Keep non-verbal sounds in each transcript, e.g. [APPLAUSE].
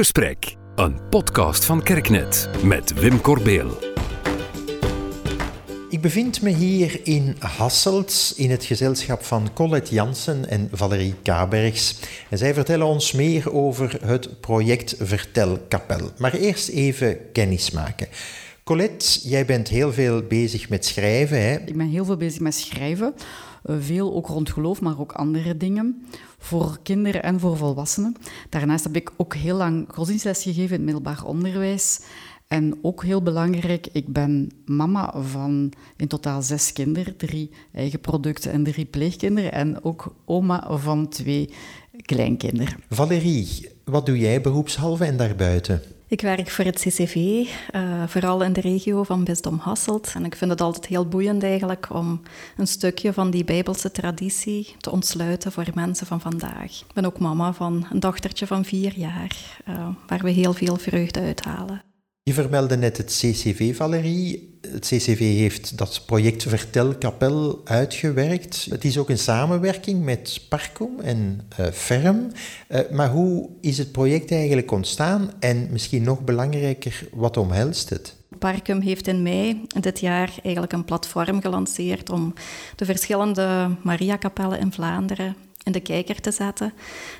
Gesprek, een podcast van Kerknet met Wim Corbeel. Ik bevind me hier in Hasselt in het gezelschap van Colette Jansen en Valerie Kabergs. En zij vertellen ons meer over het project Vertelkapel. Maar eerst even kennis maken. Colette, jij bent heel veel bezig met schrijven. Hè? Ik ben heel veel bezig met schrijven. Veel ook rond geloof, maar ook andere dingen. Voor kinderen en voor volwassenen. Daarnaast heb ik ook heel lang godsdienstles gegeven in het middelbaar onderwijs. En ook heel belangrijk, ik ben mama van in totaal zes kinderen, drie eigen producten en drie pleegkinderen. En ook oma van twee kleinkinderen. Valerie, wat doe jij beroepshalve en daarbuiten? Ik werk voor het CCV, eh, vooral in de regio van Bisdom Hasselt. En ik vind het altijd heel boeiend eigenlijk om een stukje van die Bijbelse traditie te ontsluiten voor mensen van vandaag. Ik ben ook mama van een dochtertje van vier jaar, uh, waar we heel veel vreugde uithalen. Je vermeldde net het CCV, Valerie. Het CCV heeft dat project Vertelkapel uitgewerkt. Het is ook een samenwerking met Parcom en uh, Ferm. Uh, maar hoe is het project eigenlijk ontstaan? En misschien nog belangrijker, wat omhelst het? Parcum heeft in mei dit jaar eigenlijk een platform gelanceerd om de verschillende Mariakapellen in Vlaanderen in de kijker te zetten.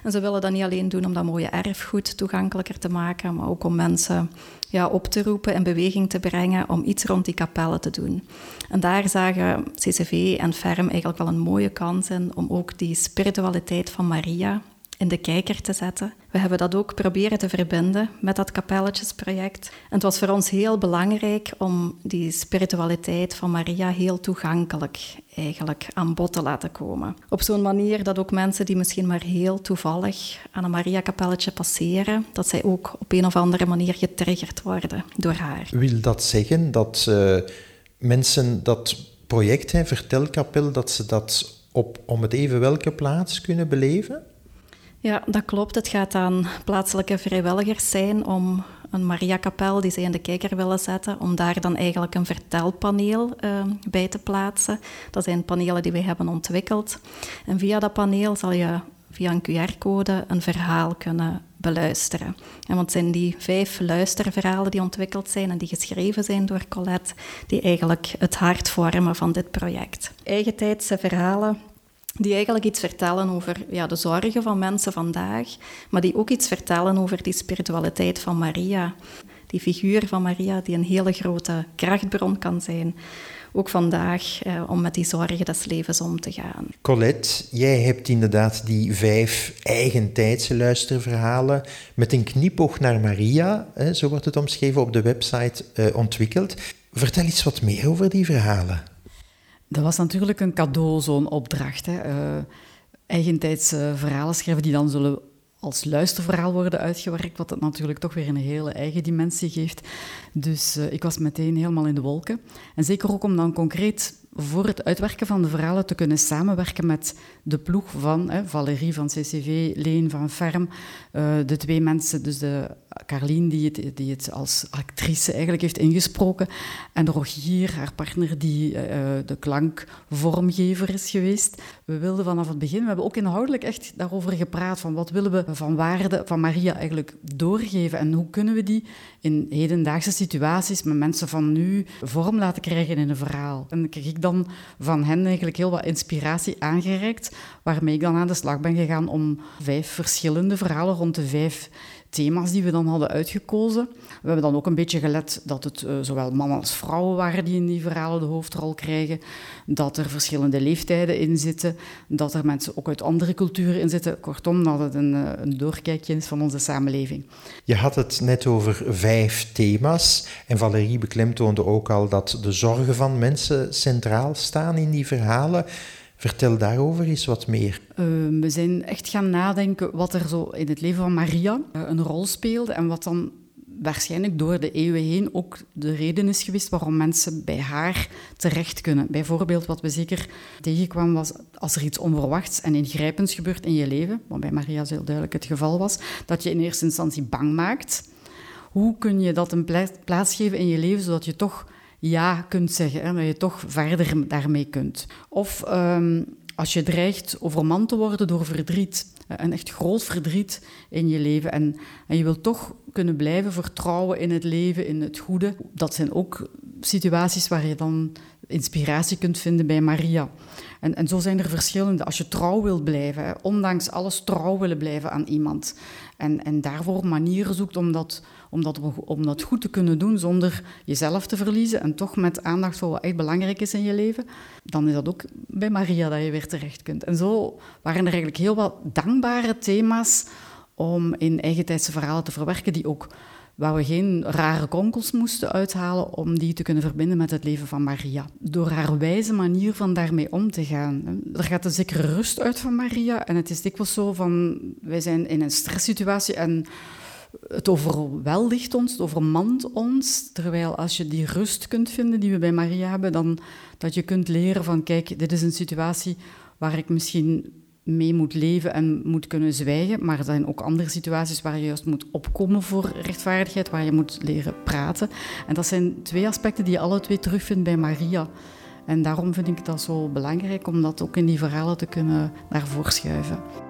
En ze willen dat niet alleen doen om dat mooie erfgoed toegankelijker te maken, maar ook om mensen ja, op te roepen, in beweging te brengen om iets rond die kapellen te doen. En daar zagen CCV en Ferm eigenlijk wel een mooie kans in om ook die spiritualiteit van Maria in de kijker te zetten. We hebben dat ook proberen te verbinden met dat kapelletjesproject. En het was voor ons heel belangrijk om die spiritualiteit van Maria heel toegankelijk eigenlijk aan bod te laten komen. Op zo'n manier dat ook mensen die misschien maar heel toevallig aan een Maria-kapelletje passeren, dat zij ook op een of andere manier getriggerd worden door haar. Wil dat zeggen dat uh, mensen dat project, hè, Vertelkapel, dat ze dat op om het even welke plaats kunnen beleven? Ja, dat klopt. Het gaat aan plaatselijke vrijwilligers zijn om een Mariakapel die ze in de kijker willen zetten, om daar dan eigenlijk een vertelpaneel uh, bij te plaatsen. Dat zijn panelen die wij hebben ontwikkeld. En via dat paneel zal je via een QR-code een verhaal kunnen beluisteren. En want het zijn die vijf luisterverhalen die ontwikkeld zijn en die geschreven zijn door Colette, die eigenlijk het hart vormen van dit project. Eigentijdse verhalen die eigenlijk iets vertellen over ja, de zorgen van mensen vandaag, maar die ook iets vertellen over die spiritualiteit van Maria. Die figuur van Maria die een hele grote krachtbron kan zijn, ook vandaag, eh, om met die zorgen des levens om te gaan. Colette, jij hebt inderdaad die vijf eigentijdse luisterverhalen met een knipoog naar Maria, zo wordt het omschreven op de website, eh, ontwikkeld. Vertel iets wat meer over die verhalen. Dat was natuurlijk een cadeau, zo'n opdracht. Hè. Uh, eigentijds verhalen schrijven die dan zullen als luisterverhaal worden uitgewerkt, wat het natuurlijk toch weer een hele eigen dimensie geeft. Dus uh, ik was meteen helemaal in de wolken. En zeker ook om dan concreet voor het uitwerken van de verhalen te kunnen samenwerken met de ploeg van hè, Valerie van CCV, Leen van Ferm, uh, de twee mensen, dus de Carlien die het, die het als actrice eigenlijk heeft ingesproken en de Rogier, haar partner, die uh, de klankvormgever is geweest. We wilden vanaf het begin, we hebben ook inhoudelijk echt daarover gepraat, van wat willen we van waarde van Maria eigenlijk doorgeven en hoe kunnen we die in hedendaagse situaties met mensen van nu vorm laten krijgen in een verhaal. En kreeg ik dan van hen eigenlijk heel wat inspiratie aangereikt, waarmee ik dan aan de slag ben gegaan om vijf verschillende verhalen rond de vijf thema's die we dan hadden uitgekozen. We hebben dan ook een beetje gelet dat het uh, zowel mannen als vrouwen waren die in die verhalen de hoofdrol krijgen, dat er verschillende leeftijden in zitten, dat er mensen ook uit andere culturen in zitten. Kortom, dat het een, uh, een doorkijkje is van onze samenleving. Je had het net over vijf thema's en Valerie beklemtoonde ook al dat de zorgen van mensen centraal staan in die verhalen. Vertel daarover eens wat meer. Uh, we zijn echt gaan nadenken wat er zo in het leven van Maria uh, een rol speelde en wat dan waarschijnlijk door de eeuwen heen ook de reden is geweest waarom mensen bij haar terecht kunnen. Bijvoorbeeld wat we zeker tegenkwamen was als er iets onverwachts en ingrijpends gebeurt in je leven, wat bij Maria heel duidelijk het geval was, dat je in eerste instantie bang maakt. Hoe kun je dat een plaats geven in je leven zodat je toch ja kunt zeggen en dat je toch verder daarmee kunt. Of um, als je dreigt overmand te worden door verdriet, een echt groot verdriet in je leven. En, en je wilt toch kunnen blijven vertrouwen in het leven, in het goede. Dat zijn ook situaties waar je dan inspiratie kunt vinden bij Maria. En, en zo zijn er verschillende. Als je trouw wilt blijven, ondanks alles trouw willen blijven aan iemand. En, en daarvoor manieren zoekt om dat, om, dat, om dat goed te kunnen doen zonder jezelf te verliezen. En toch met aandacht voor wat echt belangrijk is in je leven. Dan is dat ook bij Maria dat je weer terecht kunt. En zo waren er eigenlijk heel wat dankbare thema's om in eigentijdse verhalen te verwerken die ook waar we geen rare kronkels moesten uithalen om die te kunnen verbinden met het leven van Maria. Door haar wijze manier van daarmee om te gaan. Er gaat een zekere rust uit van Maria en het is dikwijls zo van, wij zijn in een stresssituatie en het overweldigt ons, het overmand ons. Terwijl als je die rust kunt vinden die we bij Maria hebben, dan dat je kunt leren van, kijk, dit is een situatie waar ik misschien mee moet leven en moet kunnen zwijgen. Maar er zijn ook andere situaties waar je juist moet opkomen voor rechtvaardigheid, waar je moet leren praten. En dat zijn twee aspecten die je alle twee terugvindt bij Maria. En daarom vind ik dat zo belangrijk om dat ook in die verhalen te kunnen naar voren schuiven.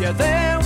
Yeah, there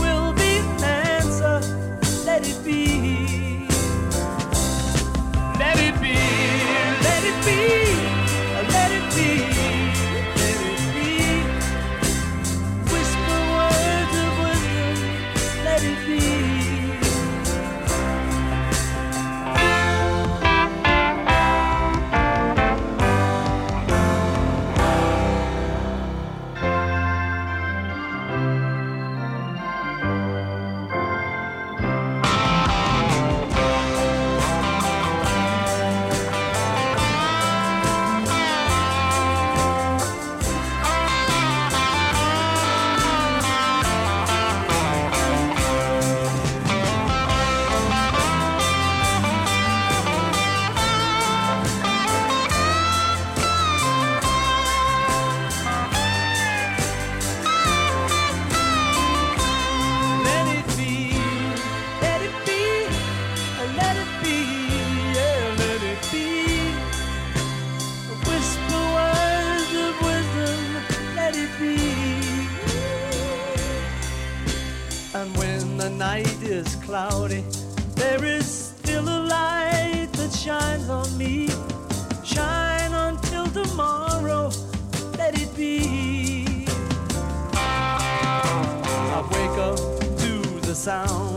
sound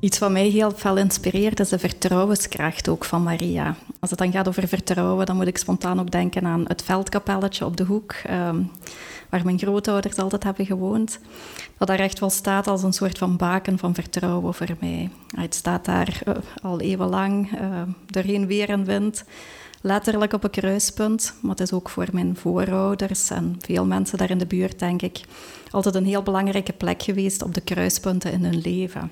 Iets wat mij heel veel inspireert is de vertrouwenskracht ook van Maria. Als het dan gaat over vertrouwen, dan moet ik spontaan ook denken aan het veldkapelletje op de hoek, ehm, waar mijn grootouders altijd hebben gewoond. Dat daar echt wel staat als een soort van baken van vertrouwen voor mij. Het staat daar uh, al eeuwenlang, uh, doorheen weer en wind letterlijk op een kruispunt. Maar het is ook voor mijn voorouders en veel mensen daar in de buurt, denk ik, altijd een heel belangrijke plek geweest op de kruispunten in hun leven.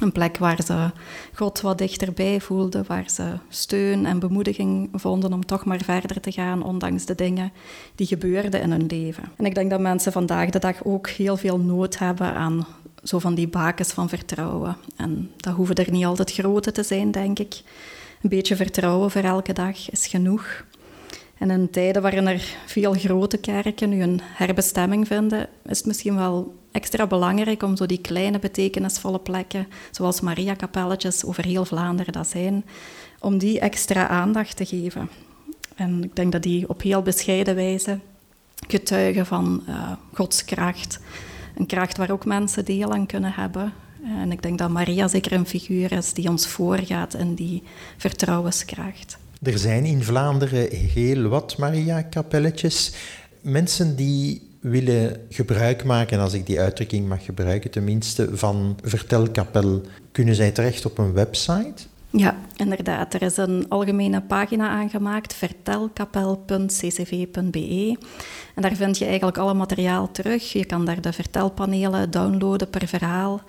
Een plek waar ze God wat dichterbij voelden, waar ze steun en bemoediging vonden om toch maar verder te gaan, ondanks de dingen die gebeurden in hun leven. En ik denk dat mensen vandaag de dag ook heel veel nood hebben aan zo van die bakens van vertrouwen. En dat hoeven er niet altijd grote te zijn, denk ik. Een beetje vertrouwen voor elke dag is genoeg. En in tijden waarin er veel grote kerken nu een herbestemming vinden, is het misschien wel extra belangrijk om zo die kleine betekenisvolle plekken, zoals Maria-kapelletjes over heel Vlaanderen dat zijn, om die extra aandacht te geven. En ik denk dat die op heel bescheiden wijze getuigen van uh, Gods kracht. Een kracht waar ook mensen deel aan kunnen hebben. En ik denk dat Maria zeker een figuur is die ons voorgaat in die vertrouwenskracht. Er zijn in Vlaanderen heel wat Maria-kapelletjes. Mensen die willen gebruik maken, als ik die uitdrukking mag gebruiken, tenminste, van Vertelkapel, kunnen zij terecht op een website? Ja, inderdaad. Er is een algemene pagina aangemaakt, vertelkapel.ccv.be. En daar vind je eigenlijk alle materiaal terug. Je kan daar de vertelpanelen downloaden per verhaal.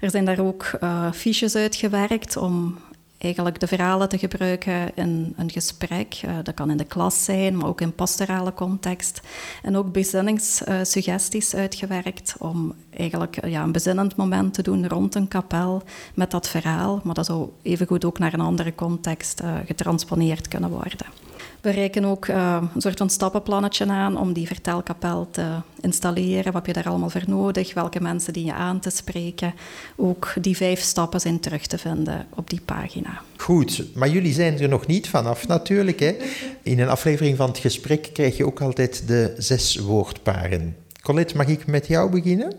Er zijn daar ook uh, fiches uitgewerkt om eigenlijk de verhalen te gebruiken in een gesprek. Uh, dat kan in de klas zijn, maar ook in pastorale context. En ook bezinningssuggesties uitgewerkt om eigenlijk ja, een bezinnend moment te doen rond een kapel met dat verhaal. Maar dat zou evengoed ook naar een andere context uh, getransponeerd kunnen worden. We reiken ook uh, een soort van stappenplannetje aan om die vertelkapel te installeren. Wat heb je daar allemaal voor nodig? Welke mensen die je aan te spreken? Ook die vijf stappen zijn terug te vinden op die pagina. Goed, maar jullie zijn er nog niet vanaf natuurlijk. Hè? In een aflevering van het gesprek krijg je ook altijd de zes woordparen. Colette, mag ik met jou beginnen?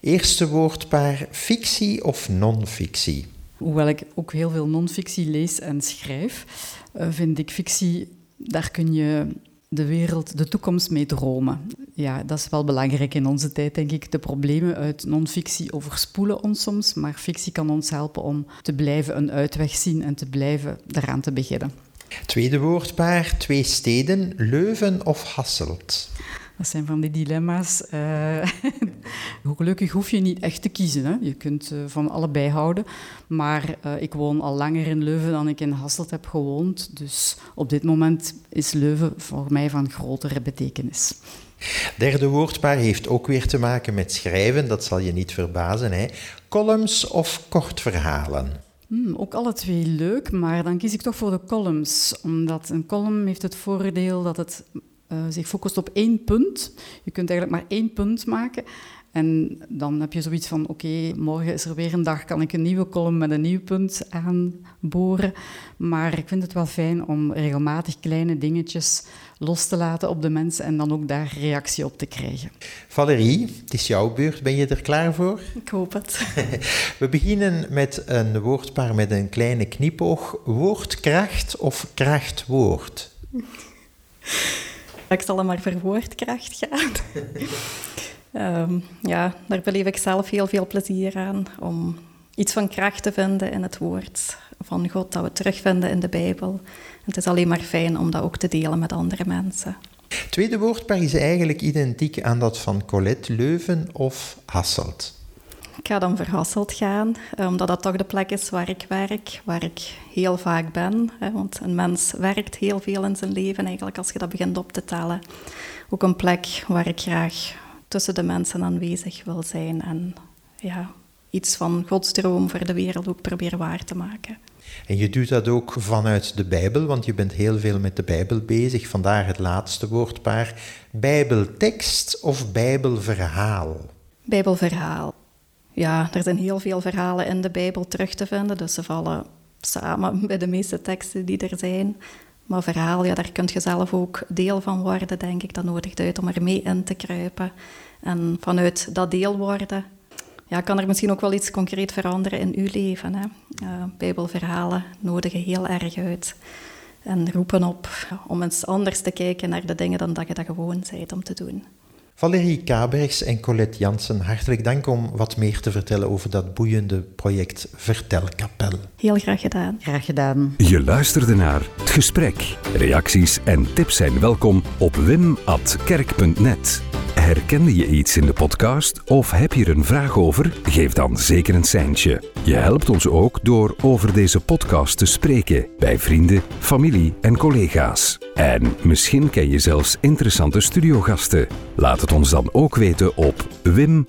Eerste woordpaar, fictie of non-fictie? Hoewel ik ook heel veel non-fictie lees en schrijf, eh, vind ik fictie daar kun je de wereld, de toekomst mee dromen. Ja, dat is wel belangrijk in onze tijd, denk ik. De problemen uit non-fictie overspoelen ons soms, maar fictie kan ons helpen om te blijven een uitweg zien en te blijven eraan te beginnen. Tweede woordpaar, twee steden, Leuven of Hasselt? Dat zijn van die dilemma's. Uh, gelukkig hoef je niet echt te kiezen. Hè. Je kunt uh, van allebei houden. Maar uh, ik woon al langer in Leuven dan ik in Hasselt heb gewoond. Dus op dit moment is Leuven voor mij van grotere betekenis. Derde woordpaar heeft ook weer te maken met schrijven. Dat zal je niet verbazen. Hè. Columns of kortverhalen? Hmm, ook alle twee leuk, maar dan kies ik toch voor de columns. Omdat een column heeft het voordeel dat het uh, zich focust op één punt. Je kunt eigenlijk maar één punt maken. En dan heb je zoiets van, oké, morgen is er weer een dag, kan ik een nieuwe column met een nieuw punt aanboren. Maar ik vind het wel fijn om regelmatig kleine dingetjes los te laten op de mensen en dan ook daar reactie op te krijgen. Valerie, het is jouw beurt. Ben je er klaar voor? [LAUGHS] Ik hoop het. [LAUGHS] We beginnen met een woordpaar met een kleine knipoog. Woordkracht of krachtwoord? Ik zal er maar voor woordkracht gaan. [LAUGHS] um, ja, daar beleef ik zelf heel veel plezier aan om iets van kracht te vinden in het woord van God dat we terugvinden in de Bijbel. het is alleen maar fijn om dat ook te delen met andere mensen. Het tweede woordpaar is eigenlijk identiek aan dat van Colette Leuven of Hasselt. Ik ga dan verhasseld gaan, eh, omdat dat toch de plek is waar ik werk, waar ik heel vaak ben. Want een mens werkt heel veel in zijn leven eigenlijk als je dat begint op te tellen. Ook een plek waar ik graag tussen de mensen aanwezig wil zijn en ja, iets van Gods droom voor de wereld ook proberen waar te maken. En je doet dat ook vanuit de Bijbel, want je bent heel veel met de Bijbel bezig. Vandaar het laatste woordpaar. Bijbeltekst of Bijbelverhaal? Bijbelverhaal ja, er zijn heel veel verhalen in de Bijbel terug te vinden, dus ze vallen samen [LAUGHS] bij de meeste teksten die er zijn. Maar verhaal, ja, daar kunt je zelf ook deel van worden, denk ik. Dat nodigt uit om er mee in te kruipen. En vanuit dat deel worden ja, kan er misschien ook wel iets concreet veranderen in uw leven. Bijbelverhalen nodigen heel erg uit en roepen op om eens anders te kijken naar de dingen dan dat je dat gewoon bent om te doen. Valerie Kabergs en Colette Jansen, hartelijk dank om wat meer te vertellen over dat boeiende project Vertelkapel. Heel graag gedaan. Graag gedaan. Je luisterde naar Het Gesprek. Reacties en tips zijn welkom op wim.kerk.net. Herkende je iets in de podcast of heb je er een vraag over? Geef dan zeker een seintje. Je helpt ons ook door over deze podcast te spreken bij vrienden, familie en collega's. En misschien ken je zelfs interessante studiogasten. Laat het ons dan ook weten op wim.kerk.net.